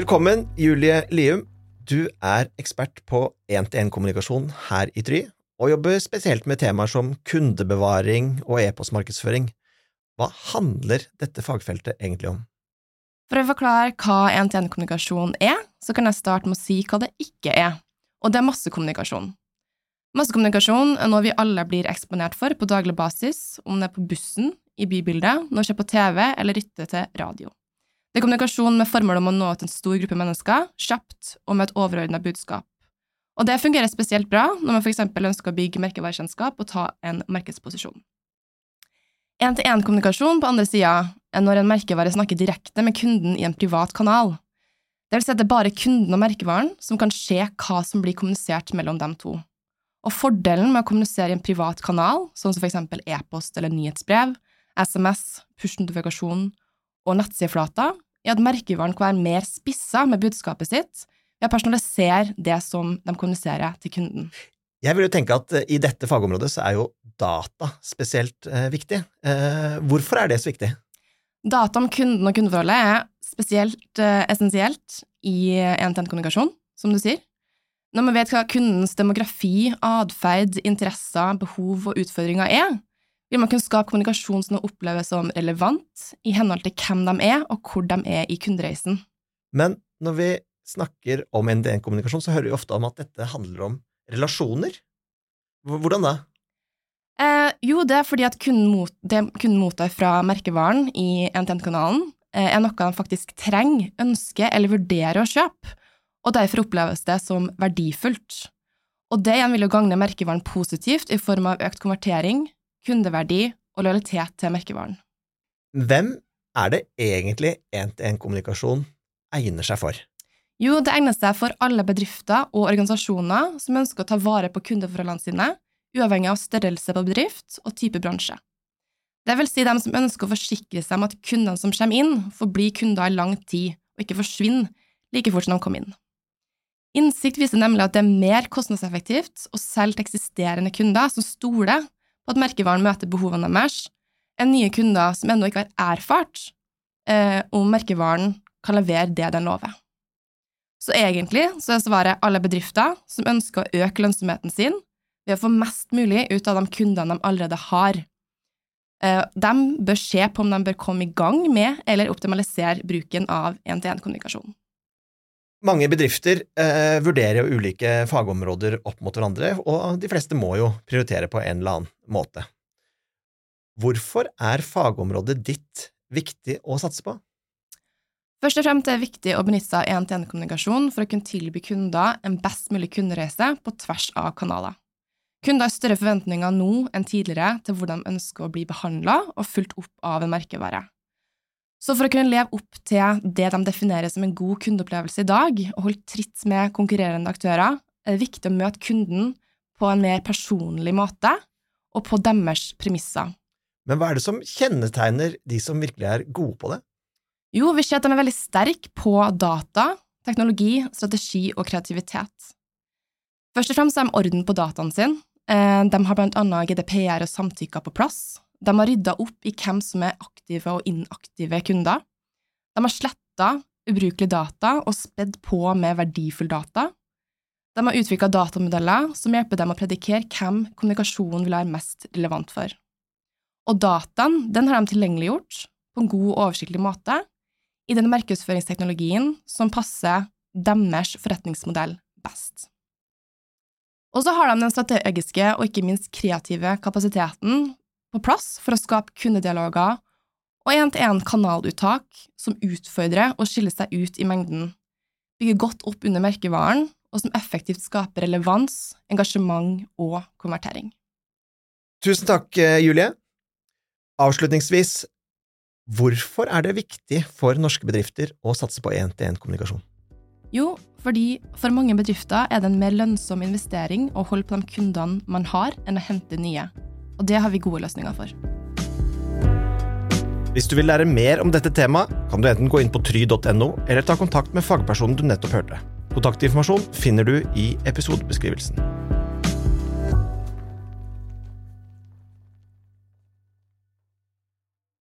Velkommen, Julie Lium. Du er ekspert på én-til-én-kommunikasjon her i Try, og jobber spesielt med temaer som kundebevaring og e-postmarkedsføring. Hva handler dette fagfeltet egentlig om? For å forklare hva én-til-én-kommunikasjon er, så kan jeg starte med å si hva det ikke er. Og det er massekommunikasjon. Massekommunikasjon er noe vi alle blir eksponert for på daglig basis, om det er på bussen, i bybildet, når vi ser på TV eller lytter til radio. Det er kommunikasjon med formål om å nå ut en stor gruppe mennesker, kjapt og med et overordna budskap. Og det fungerer spesielt bra når man f.eks. ønsker å bygge merkevarekjennskap og ta en markedsposisjon. Én-til-én-kommunikasjon på andre sida er når en merkevare snakker direkte med kunden i en privat kanal. Det vil si at det er bare kunden og merkevaren som kan se hva som blir kommunisert mellom dem to. Og fordelen med å kommunisere i en privat kanal, sånn som eksempel e-post eller nyhetsbrev, SMS, push-notifikasjon og nettsideflater, er at merkevaren kan være mer spissa med budskapet sitt ved å personalisere det som de kommuniserer til kunden. Jeg vil jo tenke at eh, i dette fagområdet så er jo data spesielt eh, viktig. Eh, hvorfor er det så viktig? Data om kunden og kundeforholdet er spesielt essensielt i én-til-én-kommunikasjon, som du sier. Når man vet hva kundens demografi, atferd, interesser, behov og utfordringer er, vil man kunne skape kommunikasjon som oppleves som relevant i henhold til hvem de er, og hvor de er i kundereisen. Men når vi snakker om NDN-kommunikasjon, så hører vi ofte om at dette handler om relasjoner. Hvordan da? Eh, jo, det er fordi at kunden, mot, det kunden mottar fra merkevaren i NTN-kanalen, eh, er noe de faktisk trenger, ønsker eller vurderer å kjøpe og derfor oppleves det som verdifullt. Og det igjen vil jo gagne merkevaren positivt i form av økt konvertering, kundeverdi og lojalitet til merkevaren. Hvem er det egentlig én-til-én-kommunikasjon egner seg for? Jo, det egner seg for alle bedrifter og organisasjoner som ønsker å ta vare på kundeforholdene sine, uavhengig av størrelse på bedrift og type bransje. Det vil si dem som ønsker å forsikre seg om at kundene som kommer inn, får bli kunder i lang tid og ikke forsvinner like fort som de kom inn. Innsikt viser nemlig at det er mer kostnadseffektivt å selge til eksisterende kunder som stoler at merkevaren møter behovene deres, enn nye kunder som ennå ikke har erfart eh, om merkevaren kan levere det den lover. Så egentlig så er svaret alle bedrifter som ønsker å øke lønnsomheten sin ved å få mest mulig ut av de kundene de allerede har. Eh, de bør se på om de bør komme i gang med eller optimalisere bruken av én-til-én-kommunikasjon. Mange bedrifter eh, vurderer jo ulike fagområder opp mot hverandre, og de fleste må jo prioritere på en eller annen måte. Hvorfor er fagområdet ditt viktig å satse på? Først og fremst er det viktig å benytte seg av én-til-én-kommunikasjon for å kunne tilby kunder en best mulig kundereise på tvers av kanaler. Kunder har større forventninger nå enn tidligere til hvordan de ønsker å bli behandla og fulgt opp av en merkevare. Så for å kunne leve opp til det de definerer som en god kundeopplevelse i dag, og holde tritt med konkurrerende aktører, er det viktig å møte kunden på en mer personlig måte, og på deres premisser. Men hva er det som kjennetegner de som virkelig er gode på det? Jo, vi ser at de er veldig sterke på data, teknologi, strategi og kreativitet. Først og fremst er de orden på dataen sin. Eh, de har blant annet GDPR og samtykker på plass, de har rydda opp i hvem som er aktive og inaktive kunder. De har sletta ubrukelig data og spedd på med verdifull data. De har utvikla datamodeller som hjelper dem å predikere hvem kommunikasjonen vil være mest relevant for. Og dataen den har de tilgjengeliggjort på en god og oversiktlig måte i den markedsføringsteknologien som passer deres forretningsmodell best. Og så har de den strategiske og ikke minst kreative kapasiteten på plass for å skape kundedialoger og én-til-én-kanaluttak som utfordrer og skiller seg ut i mengden, bygger godt opp under merkevaren, og som effektivt skaper relevans, engasjement og konvertering. Tusen takk, eh, Julie. Avslutningsvis, hvorfor er det viktig for norske bedrifter å satse på én-til-én-kommunikasjon? Jo, fordi for mange bedrifter er det en mer lønnsom investering å holde på de kundene man har, enn å hente nye. Og det har vi gode løsninger for. Hvis du vil lære mer om dette temaet, kan du enten gå inn på try.no, eller ta kontakt med fagpersonen du nettopp hørte. Kontaktinformasjon finner du i episodebeskrivelsen.